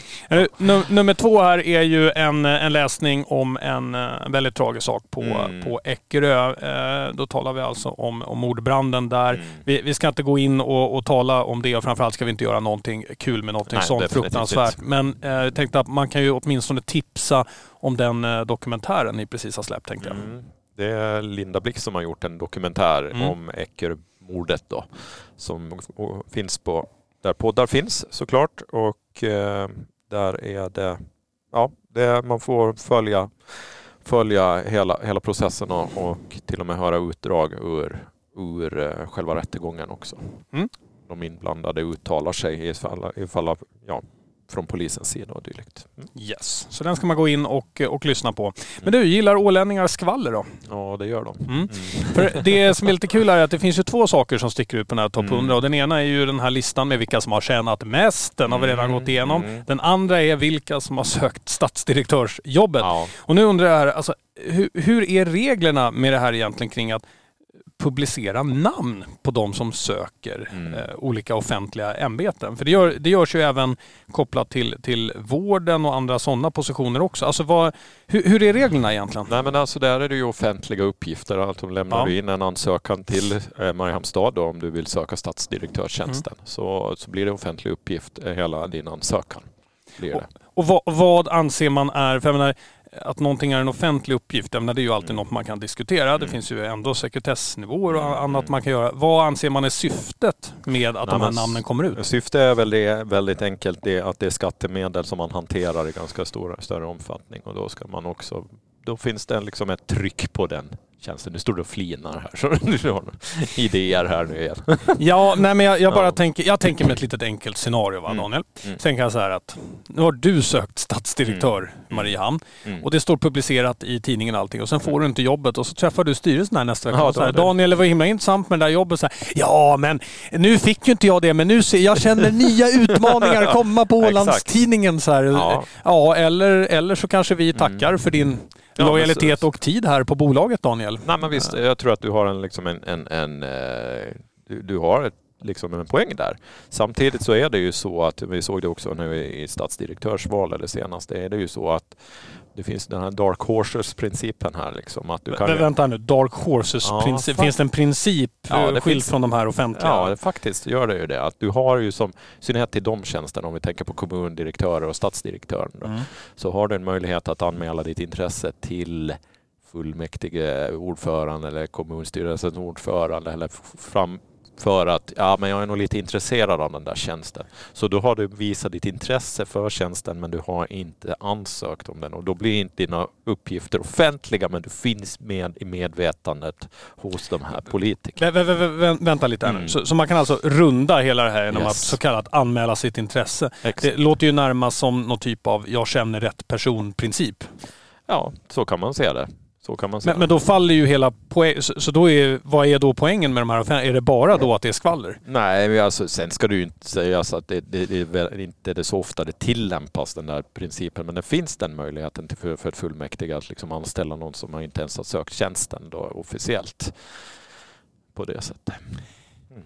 Nummer två här är ju en, en läsning om en, en väldigt tragisk sak på, mm. på Eckerö. Eh, då talar vi alltså om, om mordbranden där. Mm. Vi, vi, ska inte gå in och, och, tala om det och framförallt ska vi inte göra någonting kul med någonting Nej, sånt fruktansvärt. Men eh, jag tänkte att man kan ju åtminstone tipsa om den eh, dokumentären ni precis har släppt tänkte jag. Mm. Det är Linda Blick som har gjort en dokumentär mm. om Eckermordet då. Som finns på där poddar finns såklart och eh, där är det ja, det, man får följa, följa hela, hela processen och, och till och med höra utdrag ur, ur uh, själva rättegången också. Mm. De inblandade uttalar sig ifall, ifall ja, från polisens sida och dylikt. Mm. Yes, så den ska man gå in och, och lyssna på. Men du, gillar ålänningar skvaller då? Ja, det gör de. Mm. Mm. För det som är lite kul är att det finns ju två saker som sticker ut på den här topp 100 mm. och den ena är ju den här listan med vilka som har tjänat mest. Den har vi redan gått igenom. Mm. Den andra är vilka som har sökt stadsdirektörsjobbet. Ja. Och nu undrar jag här, alltså, hur, hur är reglerna med det här egentligen kring att publicera namn på de som söker mm. eh, olika offentliga ämbeten. För det, gör, det görs ju även kopplat till, till vården och andra sådana positioner också. Alltså vad, hur, hur, är reglerna egentligen? Nej men alltså där är det ju offentliga uppgifter. Alltså lämnar ja. du in en ansökan till eh, Mariehamnstad om du vill söka stadsdirektörstjänsten mm. så, så blir det offentlig uppgift eh, hela din ansökan. Blir det. Och, och vad, vad, anser man är, för jag menar, att någonting är en offentlig uppgift, det är ju alltid mm. något man kan diskutera. Det mm. finns ju ändå sekretessnivåer och annat man kan göra. Vad anser man är syftet med att Nej, de här namnen kommer ut? Syftet är väl det, väldigt enkelt det att det är skattemedel som man hanterar i ganska stora, större omfattning och då ska man också då finns det liksom ett tryck på den tjänsten. Nu står du och flinar här så du har idéer här nu igen. ja, nej men jag, jag bara ja. tänker, jag tänker med ett litet enkelt scenario va mm. Daniel. Mm. Sen kan jag säga att nu har du sökt stadsdirektör mm. i Mariehamn mm. och det står publicerat i tidningen allting och sen får du inte jobbet och så träffar du styrelsen här nästa vecka ja, och säger Daniel det var himla intressant med det där jobbet. Så här, ja men nu fick ju inte jag det men nu ser jag känner nya utmaningar komma på Ålandstidningen. Så här. Ja. ja, eller, eller så kanske vi tackar mm. för din ja, lojalitet och tid här på bolaget Daniel. Nej men visst, jag tror att du har en, liksom en, en, en eh, du, du, har ett, liksom en poäng där. Samtidigt så är det ju så att, vi såg det också nu i stadsdirektörsvalet senast, det är det ju så att det finns den här Dark Horses-principen här. Liksom, att du kan Men, vänta nu, Dark Horses-princip. Ja, finns det en princip ja, det skild från de här offentliga? Ja, det faktiskt gör det ju det. Att du har ju som, i synnerhet till de tjänsterna, om vi tänker på kommundirektörer och stadsdirektörer, mm. så har du en möjlighet att anmäla ditt intresse till fullmäktige ordförande eller kommunstyrelsens ordförande eller fram för att ja, men jag är nog lite intresserad av den där tjänsten. Så då har du visat ditt intresse för tjänsten men du har inte ansökt om den och då blir inte dina uppgifter offentliga men du finns med i medvetandet hos de här politikerna. Vä vä vä vänta lite här nu. Mm. Så, så, man kan alltså runda hela det här genom yes. att så kallat anmäla sitt intresse. Exakt. Det låter ju närmast som någon typ av jag känner rätt person-princip. Ja, så kan man se det. Så kan man säga. Men, men då faller ju hela poängen. Så, så, då är, vad är då poängen med de här Är det bara då att det är skvaller? Nej, men alltså, sen ska det ju inte sägas att det, det, det är inte det så ofta det tillämpas den där principen. Men det finns den möjligheten till, för, för ett fullmäktige att liksom anställa någon som inte ens har sökt tjänsten då, officiellt. På det sättet. Mm.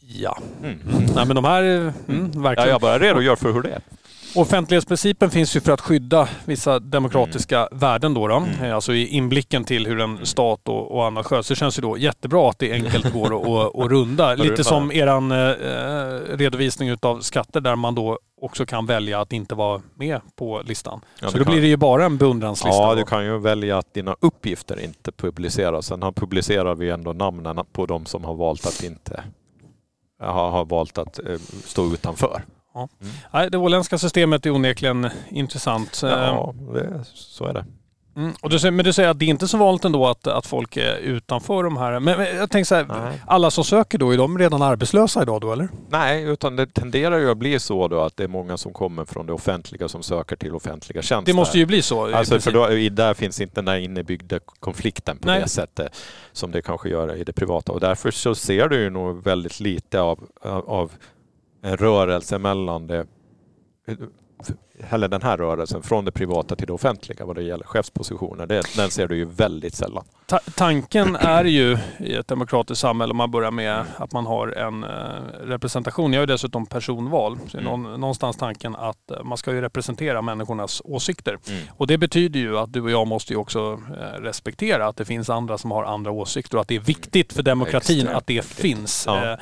Ja. Mm. Nej men de här, mm, verkligen. Ja, jag bara redogör för hur det är. Offentlighetsprincipen finns ju för att skydda vissa demokratiska mm. värden då. då. Mm. Eh, alltså i inblicken till hur en mm. stat och, och annat sköts. Det känns ju då jättebra att det enkelt går att, att runda. Lite som eran eh, redovisning utav skatter där man då också kan välja att inte vara med på listan. Ja, så då kan... blir det ju bara en beundranslista. Ja, då. du kan ju välja att dina uppgifter inte publiceras. Sen publicerar vi ändå namnen på de som har valt att inte har, har valt att eh, stå utanför. Ja. Mm. det åländska systemet är onekligen intressant. Ja, det, så är det. Mm. Och du, men du säger att det är inte så vanligt ändå att, att folk är utanför de här. Men, men jag tänker så här, Nej. alla som söker då, är de redan arbetslösa idag då eller? Nej, utan det tenderar ju att bli så då att det är många som kommer från det offentliga som söker till offentliga tjänster. Det måste ju bli så. Alltså för då, där finns inte den där innebyggda konflikten på Nej. det sättet som det kanske gör i det privata. Och därför så ser du ju nog väldigt lite av, av en rörelse mellan det, eller den här rörelsen från det privata till det offentliga vad det gäller chefspositioner. Det, den ser du ju väldigt sällan. Ta tanken är ju i ett demokratiskt samhälle, om man börjar med att man har en eh, representation. Jag är dessutom personval. Så mm. någonstans tanken att eh, man ska ju representera människornas åsikter. Mm. Och det betyder ju att du och jag måste ju också eh, respektera att det finns andra som har andra åsikter och att det är viktigt för demokratin Extra. att det finns. Ja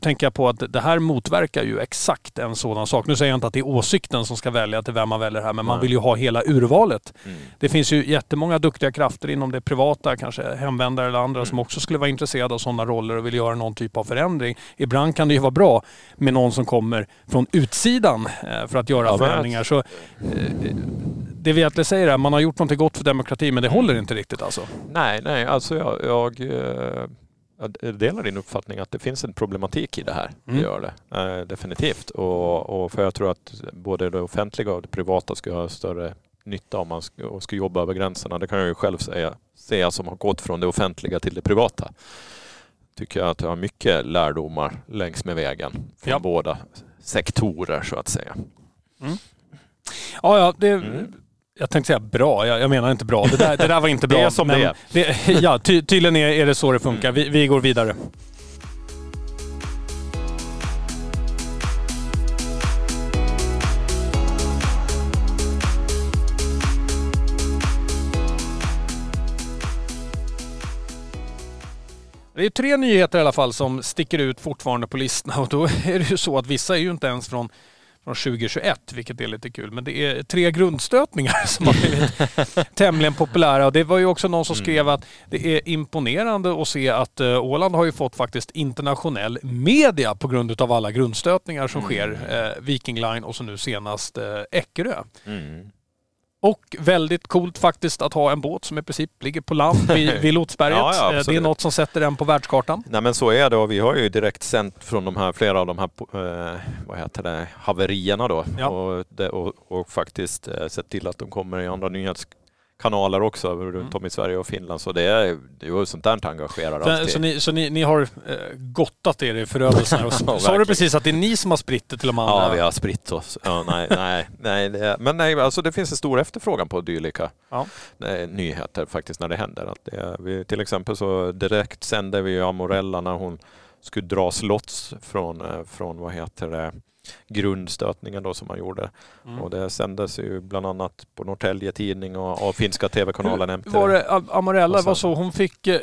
tänker jag på att det här motverkar ju exakt en sådan sak. Nu säger jag inte att det är åsikten som ska välja till vem man väljer här, men man vill ju ha hela urvalet. Mm. Det finns ju jättemånga duktiga krafter inom det privata, kanske hemvändare eller andra, mm. som också skulle vara intresserade av sådana roller och vill göra någon typ av förändring. Ibland kan det ju vara bra med någon som kommer från utsidan eh, för att göra ja, förändringar. Så, eh, det vi egentligen säger är att man har gjort något gott för demokratin, men det håller inte riktigt alltså. Nej, nej, alltså jag, jag eh, jag delar din uppfattning att det finns en problematik i det här. Mm. Det gör det eh, definitivt. Och, och, för jag tror att både det offentliga och det privata ska ha större nytta om man ska jobba över gränserna. Det kan jag ju själv säga, säga som har gått från det offentliga till det privata. Tycker jag att jag har mycket lärdomar längs med vägen från ja. båda sektorer så att säga. Mm. Ja, ja, det, mm. Jag tänkte säga bra, jag, jag, menar inte bra. Det där, det där var inte bra. det är som det är. Det, ja, ty, tydligen är, är, det så det funkar. Vi, vi går vidare. Det är tre nyheter i alla fall som sticker ut fortfarande på listorna och då är det ju så att vissa är ju inte ens från från 2021, vilket är lite kul. Men det är tre grundstötningar som har blivit tämligen populära. Och det var ju också någon som mm. skrev att det är imponerande att se att uh, Åland har ju fått faktiskt internationell media på grund av alla grundstötningar som mm. sker. Uh, Viking Line och så nu senast uh, Eckerö. Mm. Och väldigt coolt faktiskt att ha en båt som i princip ligger på land vid, vid Lotsberget. ja, ja, det är något som sätter den på världskartan. Nej men så är det och vi har ju direkt sänt från de här, flera av de här eh, vad heter det, haverierna då. Ja. Och, det, och, och, faktiskt eh, sett till att de kommer i andra nyhets kanaler också runt mm. om i Sverige och Finland. Så det är, ju sånt där engagerar så, alltid. Så, ni, så ni, ni har eh, gottat er i förödelsen? ja, Sa du precis att det är ni som har spritt det till de andra? Ja, vi har spritt oss. Ja, nej, nej, nej, det, men nej, alltså det finns en stor efterfrågan på dylika ja. nej, nyheter faktiskt när det händer. Att det, vi, till exempel så direkt sände vi Amorella när hon skulle dras lots från, eh, från vad heter det, grundstötningen då som man gjorde. Mm. Och det sändes ju bland annat på Norrtälje Tidning och, och finska tv-kanalen MTV. Var det Amarella var så, hon fick eh,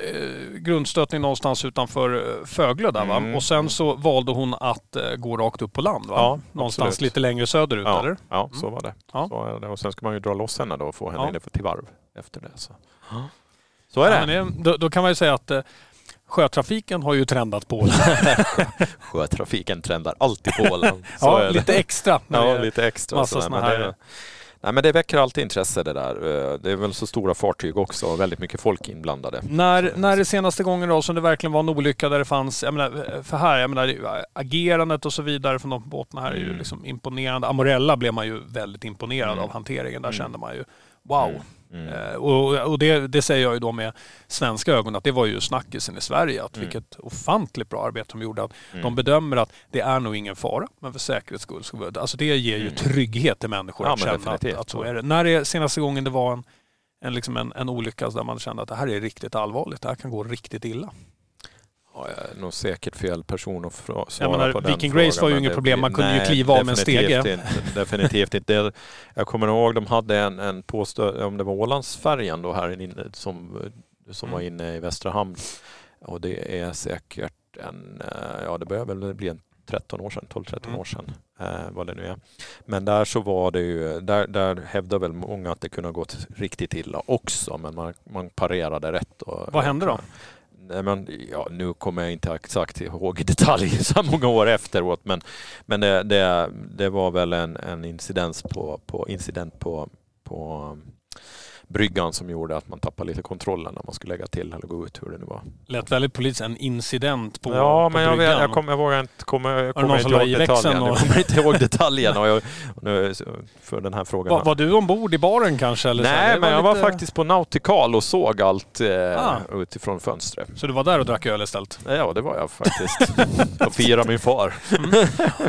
grundstötning någonstans utanför eh, Fögle där va? Mm. Och sen så valde hon att eh, gå rakt upp på land va? Ja, någonstans absolut. lite längre söderut ja, eller? Ja, mm. så var det. Ja. Så är det. Och sen ska man ju dra loss henne då och få henne ja. till varv efter det. Så, så är det. det då, då, kan man ju säga att eh, Sjötrafiken har ju trendat på Åland. Sjötrafiken trendar alltid på Åland. Ja, lite extra. Ja, lite extra. massa men här- det, nej, men det väcker alltid intresse det där. Eh, Det är väl så stora fartyg också och väldigt mycket folk inblandade. När, när det senaste gången då som det verkligen var en olycka där det fanns, jag menar, för här, jag menar agerandet och så vidare från de båtarna här är ju Mm. liksom imponerande. Amorella blev man ju väldigt imponerad Mm. av hanteringen. Där Mm. kände man ju wow. Mm. Mm. Eh, och och det, det säger jag ju då med svenska ögon att det var ju snackisen i Sverige. Att Mm. Vilket ofantligt bra arbete de gjorde. Att Mm. De bedömer att det är nog ingen fara, men för säkerhets skull. Alltså det ger ju Mm. trygghet till människor Ja, att känna att, att så är det. När är senaste gången det var en, en, liksom en, en olycka där man kände att det här är riktigt allvarligt, det här kan gå riktigt illa. Ja, jag är nog säkert fel person att svara Jag menar, på den Viking frågan, Grace var ju inget problem. Man kunde ju kliva av med en stege. Inte, definitivt inte. Jag kommer ihåg de hade en, en påstå, om det var Ålandsfärjan då här inne, som, som Mm. var inne i Västra hamn. Och det är säkert en, eh, ja det börjar väl bli en 13 år sedan, 12-13 Mm. år sedan. Eh, vad det nu är. Men där så var det ju, där, där hävdar väl många att det kunde ha gått riktigt illa också. Men man, man parerade rätt. Och, Vad hände då? Nej, men, ja, nu kommer jag inte exakt ihåg i detalj så många år efteråt men, men det, det, det var väl en, en incidens på, på, incident på, på bryggan som gjorde att man tappade lite kontrollen när man skulle lägga till eller gå ut hur det nu var. Lät väldigt politiskt, en incident på, ja, på men jag, vet, bryggan. jag, kommer, jag vågar inte kommer, jag kommer inte ihåg detaljen. och- Jag kommer inte ihåg detaljen och jag, och nu, för den här frågan. var, var du ombord i baren kanske? Eller så? Nej, men jag var lite- faktiskt på Nautical och såg allt eh, Ah. utifrån fönstret. Så du var där och drack öl istället? Ja, det var jag faktiskt. och firade min far.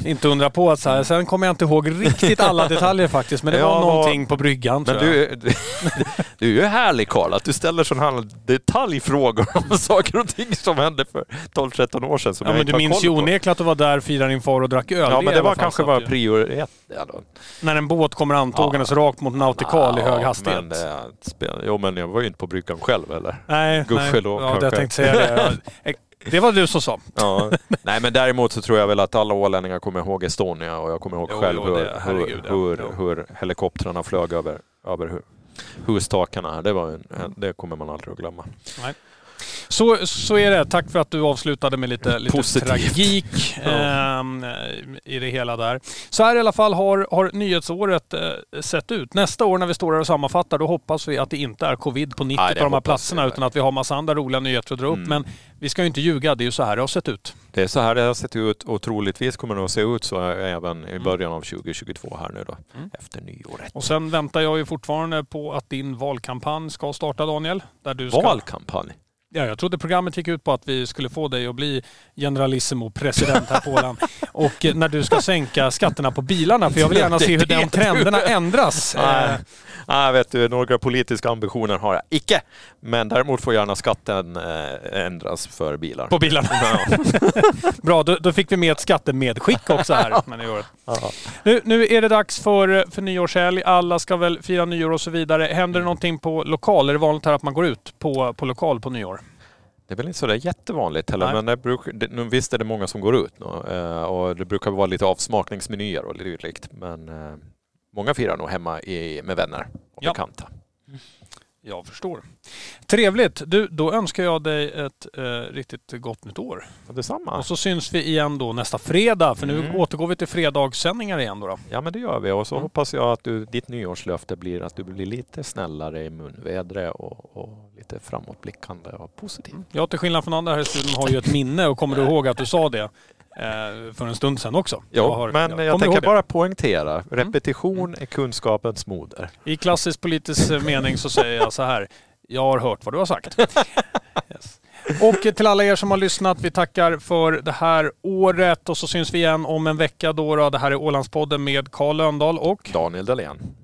Inte undra på att så här, sen kommer jag inte ihåg riktigt alla detaljer faktiskt, men det Ja, var någonting på bryggan Men tror jag. du, du, är ju härlig Karl, att du ställer sådana här detaljfrågor om saker och ting som hände för 12-13 år sedan som Ja, men du minns ju onekligen att du var där, firade din far och drack öl. Ja, men det alla var kanske bara prior ett. Ja. När en båt kommer antågandes rakt mot Nautical i hög Ja, hastighet. Men det, spel- jo, men jag var ju inte på bryggan själv eller? nej, gudskelov. Ja, det kanske. jag tänkte säga det. Ja, Det var du som sa. Ja. Nej, men däremot så tror jag väl att alla ålänningar kommer ihåg Estonia och jag kommer ihåg Jo, själv jo, det- hur, ja. hur, hur, hur helikoptrarna flög över, över hustakarna. här. Det, var en, det kommer man aldrig att glömma. Så, så är det. Tack för att du avslutade med lite, lite Positivt. tragik ehm, i det hela där. Så här i alla fall har, har nyhetsåret eh, sett ut. Nästa år när vi står här och sammanfattar då hoppas vi att det inte är covid på 90 Nej, på de här platserna utan att vi har massa andra roliga nyheter att dra upp. Mm. Men vi ska ju inte ljuga, det är ju så här det har sett ut. Det är så här det har sett ut och troligtvis kommer det att se ut så även i Mm. början av 2022 här nu då. Mm. Efter nyåret. Och sen väntar jag ju fortfarande på att din valkampanj ska starta Daniel. Där du ska... Valkampanj. Ja, jag trodde programmet gick ut på att vi skulle få dig att bli generalissimo president här på Åland. Och eh, när du ska sänka skatterna på bilarna, för jag vill gärna se hur de trenderna ändras. Nej. Eh, Nej, vet du, några politiska ambitioner har jag icke. Men däremot får gärna skatten eh, ändras för bilar. På bilarna. Ja. Bra, då, då fick vi med ett skattemedskick också här. Men det. Nu, nu är det dags för, för nyårshelg. Alla ska väl fira nyår och så vidare. Händer det någonting på lokal? Är det vanligt här att man går ut på, på lokal på nyår? Det är väl inte så där jättevanligt heller, Nej. men det bruk, det, nu, visst är det många som går ut nu, eh, och det brukar vara lite avsmakningsmenyer och dylikt. Men eh, många firar nog hemma i, med vänner och Ja. bekanta. Jag förstår. Trevligt. Du, då önskar jag dig ett eh, riktigt gott nytt år. Detsamma. Och så syns vi igen då nästa fredag, för nu Mm. återgår vi till fredagssändningar igen då. då. Ja men det gör vi och så Mm. hoppas jag att du, ditt nyårslöfte blir att du blir lite snällare i munvädret och, och lite framåtblickande och positiv. Jag till skillnad från andra här i studion har ju ett minne och kommer du ihåg att du sa det Eh, för en stund sedan också. Jo, jag har, men jag, jag tänker bara poängtera. Mm. Repetition mm. är kunskapens moder. I klassisk politisk eh, mening så säger jag så här. Jag har hört vad du har sagt. Yes. Och till alla er som har lyssnat, vi tackar för det här året och så syns vi igen om en vecka då. då. Det här är Ålandspodden med Karl Lönndahl och Daniel Dahlén.